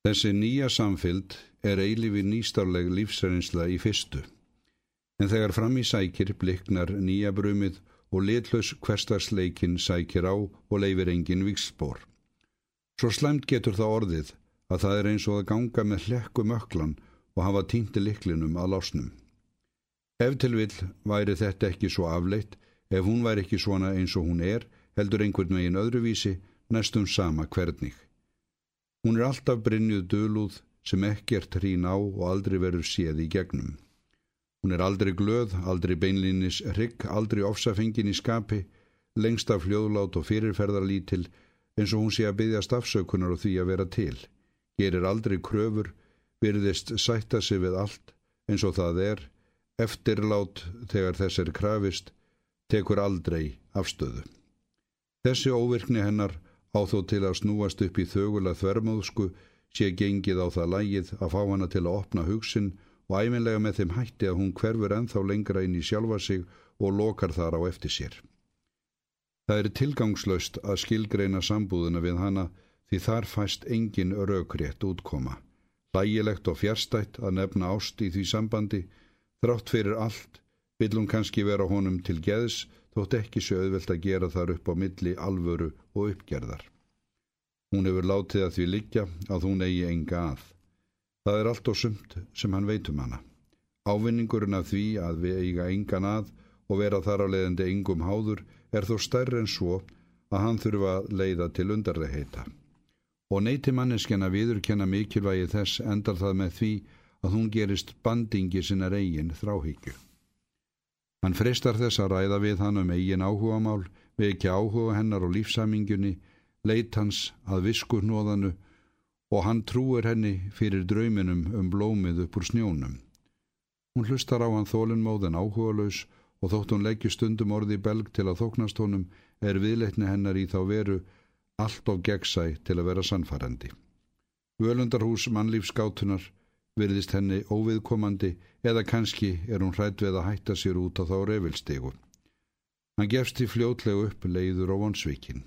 Þessi nýja samfylg er eilifi nýstarleg lífsreynsla í fyrstu. En þegar fram í sækir bliknar nýja brumið og litlaus hverstagsleikin sækir á og leifir engin vikspór. Svo slemt getur það orðið að það er eins og að ganga með hlekku möklan og hafa týndi liklinum að lásnum. Ef til vill væri þetta ekki svo afleitt, ef hún væri ekki svona eins og hún er, heldur einhvern veginn öðruvísi, næstum sama hvernig. Hún er alltaf brinnjuð dölúð sem ekkert hrín á og aldrei verður séð í gegnum. Hún er aldrei glöð, aldrei beinlinis rigg, aldrei ofsafengin í skapi, lengst af hljóðlát og fyrirferðarlítil eins og hún sé að byggja stafsökunar og því að vera til. Gerir aldrei kröfur, virðist sætta sig við allt eins og það er, eftirlát þegar þess er krafist, tekur aldrei afstöðu. Þessi óvirkni hennar á þó til að snúast upp í þögula þvermóðsku sé gengið á það lægið að fá hana til að opna hugsin og æfinlega með þeim hætti að hún hverfur enþá lengra inn í sjálfa sig og lokar þar á eftir sér. Það er tilgangslaust að skilgreina sambúðuna við hana því þar fæst engin raukrétt útkoma. Lægilegt og fjärstætt að nefna ást í því sambandi, þrátt fyrir allt, vil hún kannski vera honum til geðs þótt ekki sé auðvelt að gera þar upp á milli alvöru og uppgerðar. Hún hefur látið að því liggja að hún eigi enga að. Það er allt og sumt sem hann veitum hana. Ávinningurinn af því að við eiga engan að og vera þar á leiðandi engum háður er þó stærri en svo að hann þurfa að leiða til undarleheita. Og neyti manneskjana viðurkenna mikilvægi þess endar það með því að hún gerist bandingi sinna reygin þráhyggju. Hann freistar þess að ræða við hann um eigin áhugamál, ekki áhuga hennar og lífsamingunni, leit hans að viskunóðanu og hann trúir henni fyrir drauminum um blómið upp úr snjónum. Hún hlustar á hann þólinnmóðin áhugalaus og þótt hún leggju stundum orði í belg til að þóknast honum er viðleitni hennar í þá veru allt of gegnsæ til að vera sannfærandi. Völundarhús mannlífsgátunar virðist henni óviðkomandi eða kannski er hún hrætt við að hætta sér út á þá reyfilstegu. Hann gefst í fljótlegu upp leiður og vonsvíkin.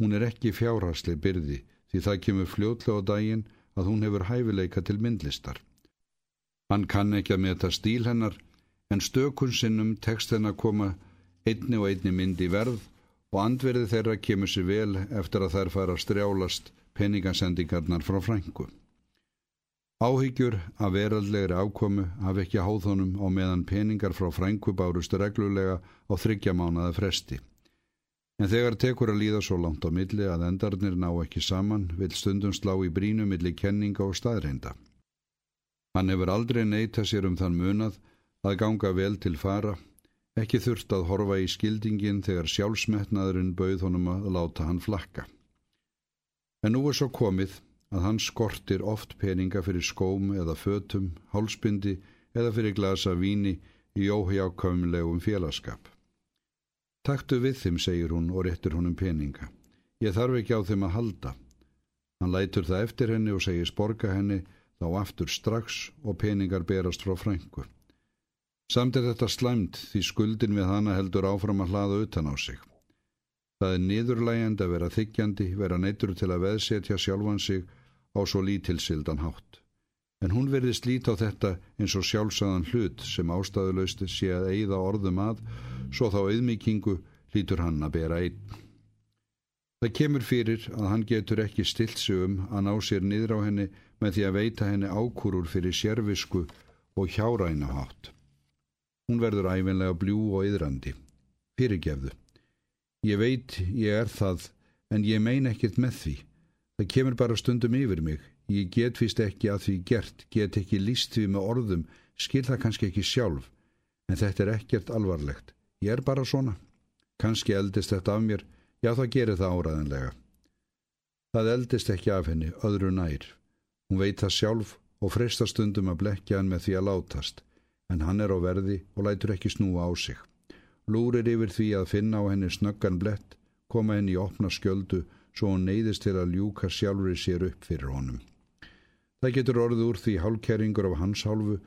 Hún er ekki fjárhastli byrði því það kemur fljótlega á daginn að hún hefur hæfileika til myndlistar. Hann kann ekki að meta stíl hennar en stökunsinnum tekst henn að koma einni og einni mynd í verð og andverði þeirra kemur sér vel eftir að þær fara að strjálast peningasendingarnar frá frængu. Áhyggjur af veraldlegri ákomu hafi ekki háðunum á meðan peningar frá frængu bárustu reglulega á þryggjamánaða fresti. En þegar tekur að líða svo langt á milli að endarnir ná ekki saman vil stundum slá í brínu milli kenninga og staðreinda. Hann hefur aldrei neyta sér um þann munað að ganga vel til fara, ekki þurft að horfa í skildingin þegar sjálfsmetnaðurinn bauð honum að láta hann flakka. En nú er svo komið að hann skortir oft peninga fyrir skóm eða fötum, hálsbindi eða fyrir glasa víni í óhjákvæmlegum félagskap. Taktu við þeim, segir hún og réttir honum peninga. Ég þarf ekki á þeim að halda. Hann lætur það eftir henni og segir sporga henni þá aftur strax og peningar berast frá frængu. Samt er þetta slæmt því skuldin við hana heldur áfram að hlaða utan á sig. Það er niðurlægjand að vera þykjandi, vera neittur til að veðsetja sjálfan sig á svo lítilsildan hátt. En hún verðist líta á þetta eins og sjálfsagðan hlut sem ástæðulausti sé að eigða orðum að, svo þá auðmíkingu lítur hann að bera einn. Það kemur fyrir að hann getur ekki stilt sig um að ná sér niður á henni með því að veita henni ákurur fyrir sérvisku og hjáræna hátt. Hún verður æfinlega bljú og yðrandi. Fyrirgefðu. Ég veit ég er það en ég mein ekkert með því. Það kemur bara stundum yfir mig. Ég get vist ekki að því gert, get ekki líst því með orðum, skil það kannski ekki sjálf. En þetta er ekkert alvarlegt. Ég er bara svona. Kannski eldist þetta af mér, já það gerir það áraðanlega. Það eldist ekki af henni, öðru nær. Hún veit það sjálf og freista stundum að blekja hann með því að látast. En hann er á verði og lætur ekki snúa á sig. Lúrir yfir því að finna á henni snöggan blett, koma henni í opna skjöldu svo hún neyðist til að ljúka sjálfur sér upp fyrir honum. Það getur orðið úr því hálkæringur af hans hálfu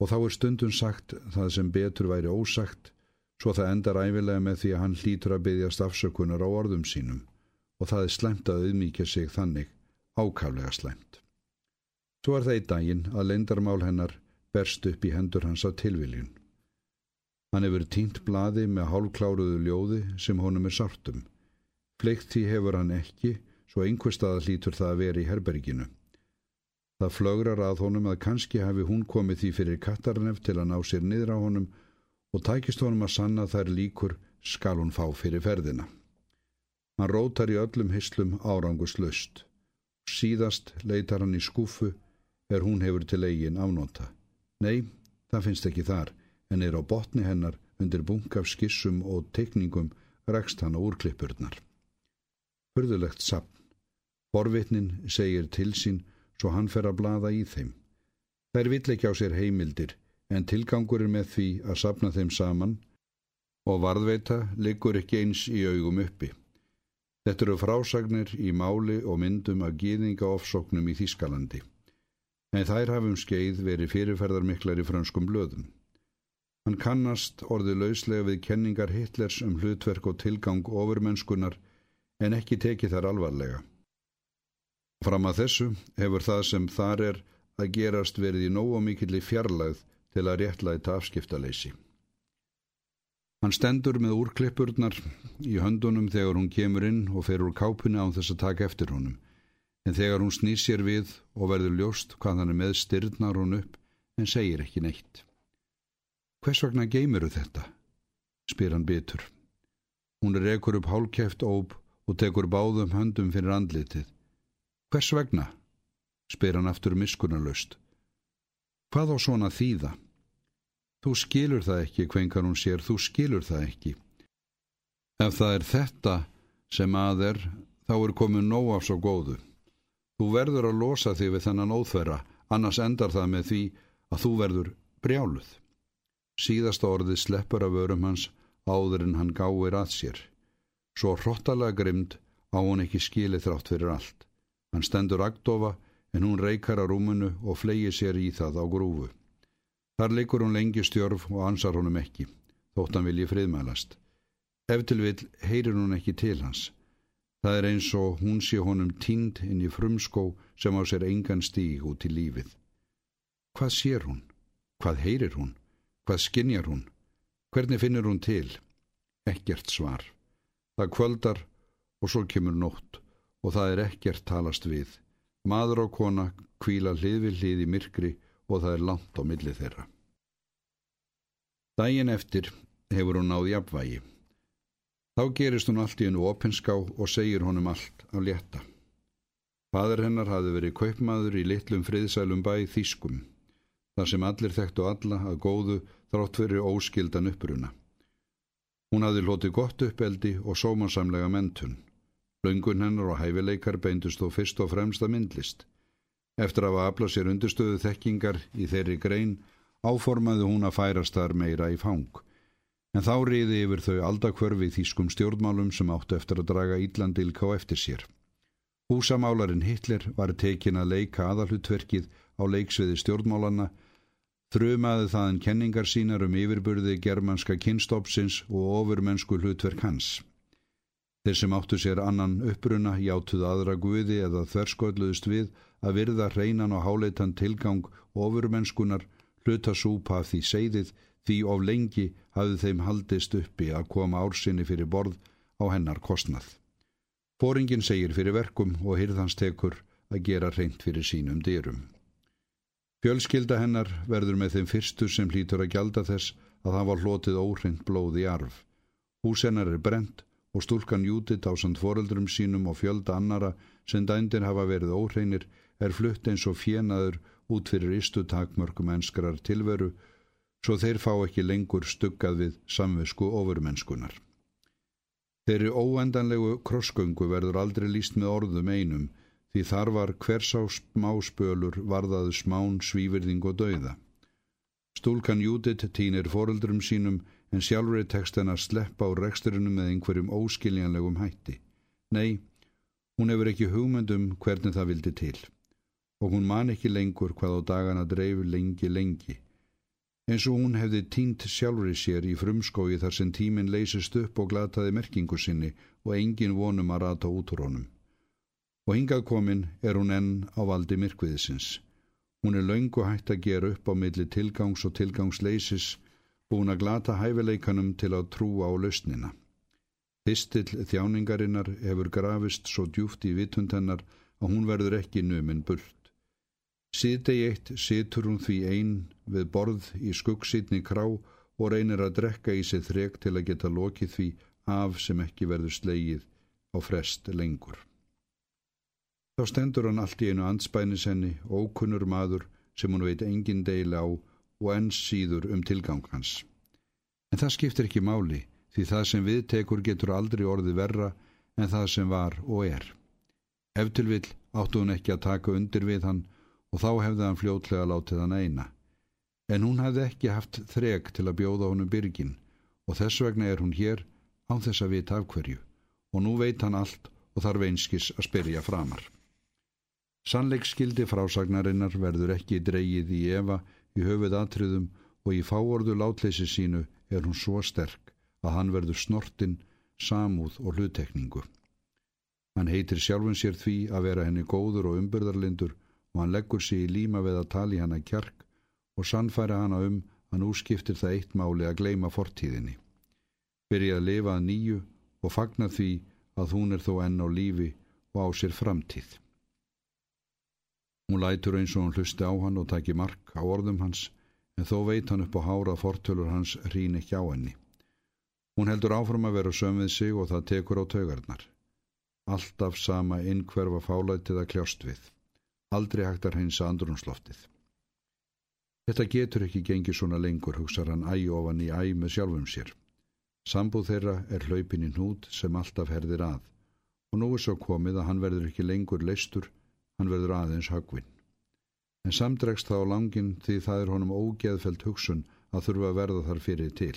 og þá er stundum sagt það sem betur væri ósagt svo það endar æfilega með því að hann hlýtur að byggjast afsökunar á orðum sínum og það er slemt að auðmíkja sig þannig ákaflega slæmt. Svo er það í daginn að lendarmál hennar berst upp í hendur hans af tilviljun. Hann hefur tínt blaði með hálfkláruðu ljóði sem honum er sartum. Fleikt því hefur hann ekki, svo einhver stað hlýtur það að vera í herberginu. Það flögrar að honum að kannski hafi hún komið því fyrir kattarnef til að ná sér niður á honum og tækist honum að sanna þær líkur skal hún fá fyrir ferðina. Hann rótar í öllum hyslum áranguslust. Síðast leitar hann í skúfu er hún hefur til eigin afnóta. Nei, það finnst ekki þar, en er á botni hennar undir bungaf skissum og tekningum rekst hann á úrklippurnar. Hörðulegt sapn. Forvitnin segir til sín svo hann fer að blada í þeim. Þær vill ekki á sér heimildir, en tilgangur er með því að sapna þeim saman og varðveita liggur ekki eins í augum uppi. Þetta eru frásagnir í máli og myndum að gýðinga ofsóknum í Þískalandi. En þær hafum skeið verið fyrirferðarmiklar í franskum blöðum. Hann kannast orðið lauslega við kenningar Hitlers um hlutverk og tilgang ofurmennskunar en ekki tekið þar alvarlega. Fram að þessu hefur það sem þar er að gerast verið í nógu mikilli fjarlægð til að réttlæta afskiptaleysi. Hann stendur með úrklippurnar í höndunum þegar hún kemur inn og fer úr kápunni án þess að taka eftir honum. En þegar hún snýr sér við og verður ljóst hvað hann er með styrnar hún upp en segir ekki neitt. Hvers vegna geymuru þetta? spyr hann bitur. Hún er ekkur upp hálkæft óp og tekur báðum höndum fyrir andlitið. Hvers vegna? spyr hann aftur miskunarlaust. Hvað á svona þýða? Þú skilur það ekki, kvengar hún sér, þú skilur það ekki. Ef það er þetta sem að er, þá er komið nóg af svo góðu. Þú verður að losa þig við þennan óþverra, annars endar það með því að þú verður brjáluð. Síðasta orðið sleppur af örum hans áður en hann gáir að sér. Svo hróttalega grimd á hún ekki skilið þrátt fyrir allt. Hann stendur agdofa en hún reykar á rúmunu og flegir sér í það á grúfu. Þar leikur hún lengi stjörf og ansar honum ekki, þótt hann vilji friðmælast. Ef til vil heyrir hún ekki til hans. Það er eins og hún sé honum tínd inn í frumskó sem á sér engan stíg út í lífið. Hvað sér hún? Hvað heyrir hún? Hvað skinjar hún? Hvernig finnir hún til? Ekkert svar. Það kvöldar og svo kemur nótt og það er ekkert talast við. Maður og kona kvíla hlið við hlið í myrkri og það er langt á milli þeirra. Dægin eftir hefur hún náði jafnvægi. Þá gerist hún allt í hennu opinská og segir honum allt af létta. Fadur hennar hafi verið kaupmaður í litlum friðsælum bæ Þýskum, þar sem allir þekktu alla að góðu þrátt fyrir óskildan uppruna. Hún hafi lotið gott uppeldi og sómansamlega mentun. Laungun hennar og hæfileikar beindust þó fyrst og fremst að myndlist. Eftir að afla sér undirstöðu þekkingar í þeirri grein áformaði hún að færast þar meira í fang. En þá riði yfir þau aldakvörfi þýskum stjórnmálum sem áttu eftir að draga Ídlandilka á eftir sér. Húsamálarinn Hitler var tekin að leika aðalhutverkið á leiksviði stjórnmálanna, þrjumaði þaðan kenningar sínar um yfirburði germanska kynstopsins og ofurmennsku hlutverk hans. Þeir sem áttu sér annan uppruna játuð aðra guði eða þverskölluðust við að virða hreinan og háleitan tilgang ofurmennskunar hluta súpa af því segðið því of lengi hafði þeim haldist uppi að koma ársinni fyrir borð á hennar kostnað. Fóringin segir fyrir verkum og hyrðans tekur að gera reynd fyrir sínum dyrum. Fjölskylda hennar verður með þeim fyrstu sem hlýtur að gjalda þess að það var hlotið óhrind blóð í arf. Hús hennar er brent og stúlkan Júdit á samt foreldrum sínum og fjölda annara sem dændir hafa verið óhreinir er flutt eins og fjenaður út fyrir istu takmörgum enskrar tilveru svo þeir fá ekki lengur stuggað við samvisku ofurmennskunar. Þeirri óendanlegu krossgöngu verður aldrei líst með orðum einum því þar var hvers á smáspölur varðaðu smán, svívirðing og dauða. Stúlkan Júdit týnir foreldrum sínum en sjálfur er tekst henn að sleppa á reksturinnum með einhverjum óskiljanlegum hætti. Nei, hún hefur ekki hugmyndum hvernig það vildi til og hún man ekki lengur hvað á dagana dreif lengi lengi. Eins og hún hefði tínt sjálfri sér í frumskói þar sem tíminn leysist upp og glataði merkingu sinni og engin vonum að rata út úr honum. Og hingað komin er hún enn á valdi myrkviðisins. Hún er laungu hægt að gera upp á milli tilgangs og tilgangsleysis búin að glata hæfileikanum til að trúa á lausnina. Pistill þjáningarinnar hefur grafist svo djúft í vitundennar að hún verður ekki numinn bult. Síðdegi eitt situr hún því einn við borð í skuggsýtni krá og reynir að drekka í sig þrek til að geta lokið því af sem ekki verður slegið á frest lengur. Þá stendur hann allt í einu anspænis henni, ókunnur maður sem hún veit engin deila á og enn síður um tilgang hans. En það skiptir ekki máli því það sem við tekur getur aldrei orði verra en það sem var og er. Eftirvill áttu hún ekki að taka undir við hann og þá hefði hann fljótlega látið hann eina. En hún hefði ekki haft þreg til að bjóða honum byrgin og þess vegna er hún hér án þess að vita af hverju og nú veit hann allt og þarf einskis að spyrja framar. Sannleikskildi frásagnarinnar verður ekki dreigið í Eva í höfuð atriðum og í fáordu látleysi sínu er hún svo sterk að hann verður snortinn, samúð og hlutekningu. Hann heitir sjálfum sér því að vera henni góður og umbyrðarlindur og hann leggur sér í líma við að tali hana kjark og sannfæra hana um að nú skiptir það eitt máli að gleima fortíðinni. Byrja að lifa að nýju og fagna því að hún er þó enn á lífi og á sér framtíð. Hún lætur eins og hún hlusti á hann og taki mark á orðum hans en þó veit hann upp á hára að fortölur hans rín ekki á henni. Hún heldur áfram að vera söm við sig og það tekur á taugarnar. Alltaf sama innkverfa fálætið að kljást við. Aldrei hægt að hreinsa andrunsloftið. Þetta getur ekki gengið svona lengur, hugsar hann æg ofan í æg með sjálfum sér. Sambúð þeirra er hlaupin í hnút sem alltaf herðir að og nú er svo komið að hann verður ekki lengur leistur, hann verður aðeins hagvinn. En samdregst þá langin því það er honum ógeðfelt hugsun að þurfa að verða þar fyrir til.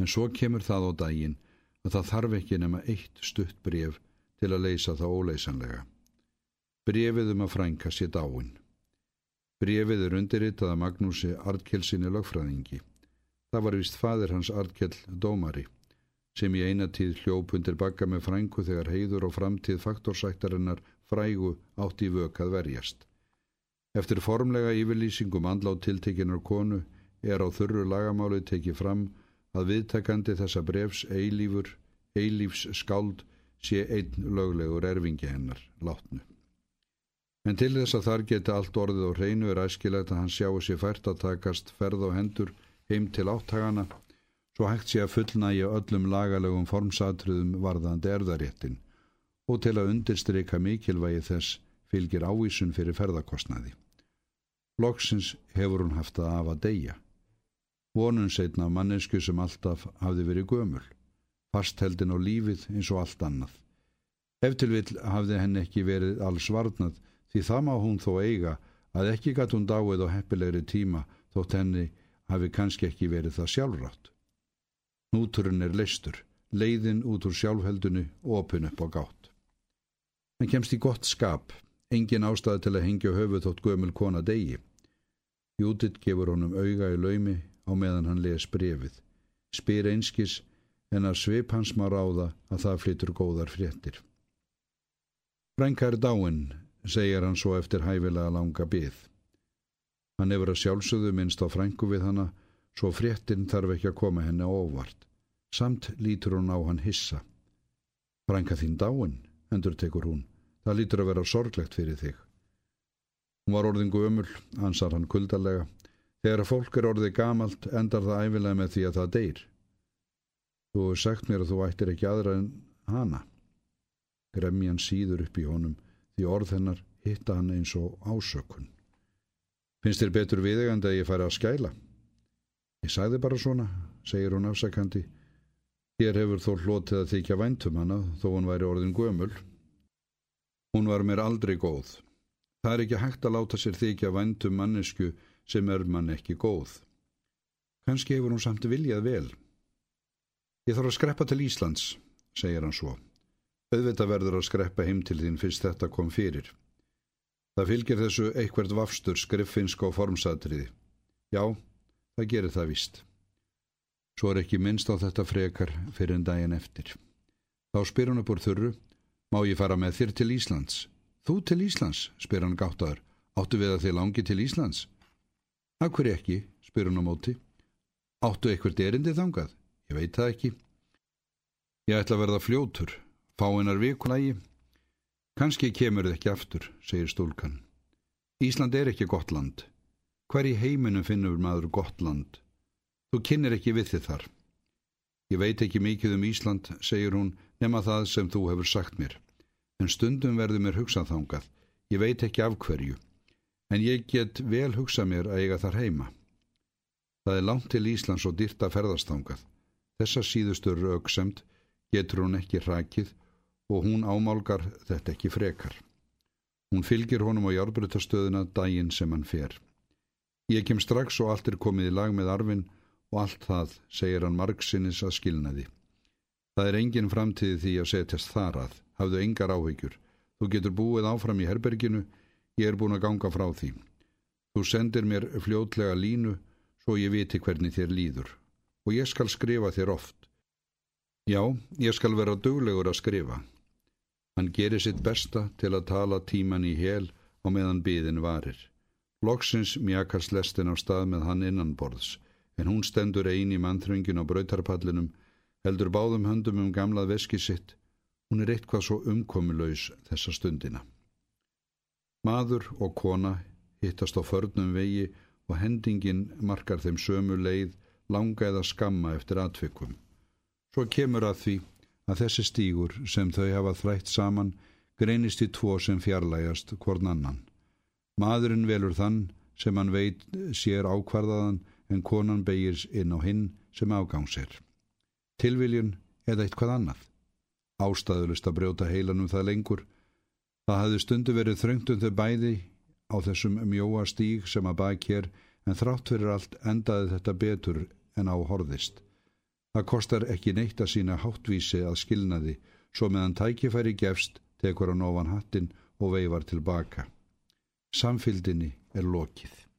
En svo kemur það á daginn að það þarf ekki nema eitt stutt bref til að leysa það óleysanlega. Brefið um að frænka sér dáin. Brefið er undirritað að Magnúsi Artkelsinni lögfræðingi. Það var vist fadir hans Artkell Dómari sem í einatíð hljóp undir bakka með frængu þegar heiður og framtíð faktorsættarinnar frægu átt í vökað verjast. Eftir formlega yfirlýsingum andlátt tiltekinar konu er á þurru lagamáli tekið fram að viðtakandi þessa brefs eilífur, eilífs skáld sé einn löglegur erfingi hennar, látnu. En til þess að þar geta allt orðið og hreinu er æskilegt að hann sjáu sér fært að takast ferð og hendur heim til áttagana svo hægt sé að fullnægja öllum lagalegum formsatriðum varðandi erðaréttin og til að undirstryka mikilvægi þess fylgir ávísun fyrir ferðarkostnaði. Loksins hefur hún haft að af að deyja vonun setna mannesku sem alltaf hafði verið gömul, fastheldin á lífið eins og allt annað. Eftirvill hafði henn ekki verið alls varnað því það má hún þó eiga að ekki gatt hún dáið á heppilegri tíma þótt henni hafi kannski ekki verið það sjálfrátt. Núturinn er leistur, leiðin út úr sjálfheldunu opin upp á gátt. Hann kemst í gott skap, engin ástæði til að hengja höfu þótt gömul kona degi. Jútit gefur honum auga í laumi á meðan hann les brefið. Spyr einskis en að svip hans má ráða að það flyttur góðar fréttir. Frænka er dáinn, segir hann svo eftir hæfilega langa byð. Hann hefur að sjálfsögðu minnst á frænku við hanna, svo fréttin þarf ekki að koma henni óvart. Samt lítur hún á hann hissa. Frænka þín dáinn, endur tekur hún. Það lítur að vera sorglegt fyrir þig. Hún var orðingu ömul, ansar hann kuldalega. Þegar fólk er orðið gamalt endar það æfilega með því að það deyr. Þú hefur sagt mér að þú ættir ekki aðra en hana. Gremjan síður upp í honum því orð hennar hitta hann eins og ásökun. Finnst þér betur viðegandi að ég færi að skæla? Ég sagði bara svona, segir hún afsakandi. Hér hefur þó hlotið að þykja væntum hana þó hún væri orðin gömul. Hún var mér aldrei góð. Það er ekki hægt að láta sér þykja væntum mannesku sem er mann ekki góð. Kanski hefur hún samt viljað vel. Ég þarf að skreppa til Íslands, segir hann svo. Auðvitað verður að skreppa heim til þín fyrst þetta kom fyrir. Það fylgir þessu eitthvert vafstur skriffinsk og formsatriði. Já, það gerir það vist. Svo er ekki minnst á þetta frekar fyrir en daginn eftir. Þá spyr hún upp úr þurru, Má ég fara með þér til Íslands? Þú til Íslands, spyr hann gáttaður. Áttu við að þið langi til Íslands? Akkur ekki, spyr hann á móti. Áttu eitthvað erindi þangað? Ég veit það ekki. Ég ætla að verða fljótur, fá einar vikulægi. Kanski kemur þið ekki aftur, segir stúlkan. Ísland er ekki gott land. Hver í heiminum finnur maður gott land? Þú kynir ekki við þið þar. Ég veit ekki mikið um Ísland, segir hún, nema það sem þú hefur sagt mér. En stundum verður mér hugsað þángað. Ég veit ekki af hverju. En ég get vel hugsað mér að eiga þar heima. Það er langt til Íslands og dyrta ferðastángað. Þessa síðustur auksemt getur hún ekki rakið og hún ámálgar þetta ekki frekar. Hún fylgir honum á járbrutastöðuna daginn sem hann fer. Ég kem strax og allt er komið í lag með arfin og allt það segir hann margsinnis að skilnaði. Það er engin framtíði því að setjast þar að, hafðu engar áhyggjur. Þú getur búið áfram í herberginu, ég er búin að ganga frá því. Þú sendir mér fljótlega línu svo ég viti hvernig þér líður og ég skal skrifa þér oft. Já, ég skal vera duglegur að skrifa. Hann gerir sitt besta til að tala tíman í hel og meðan byðin varir. Loksins mjakast lestin á stað með hann innanborðs en hún stendur eini í mannþröngin á brautarpallinum, heldur báðum höndum um gamlað veski sitt. Hún er eitthvað svo umkomilaus þessa stundina. Maður og kona hittast á förnum vegi og hendingin markar þeim sömu leið langa eða skamma eftir atvikum. Svo kemur að því að þessi stígur sem þau hafa þrætt saman greinist í tvo sem fjarlægast hvorn annan. Maðurinn velur þann sem hann veit sér ákvarðaðan en konan beigir inn á hinn sem afgangsir. Tilviljun eða eitthvað annað. Ástæðulust að brjóta heilanum það lengur. Það hafði stundu verið þröngt um þau bæði á þessum mjóa stíg sem að baki er en þrátt fyrir allt endaði þetta betur en á horðist. Það kostar ekki neitt að sína háttvísi að skilnaði svo meðan tækifæri gefst tekur hann ofan hattin og veifar tilbaka. Samfildinni er lokið.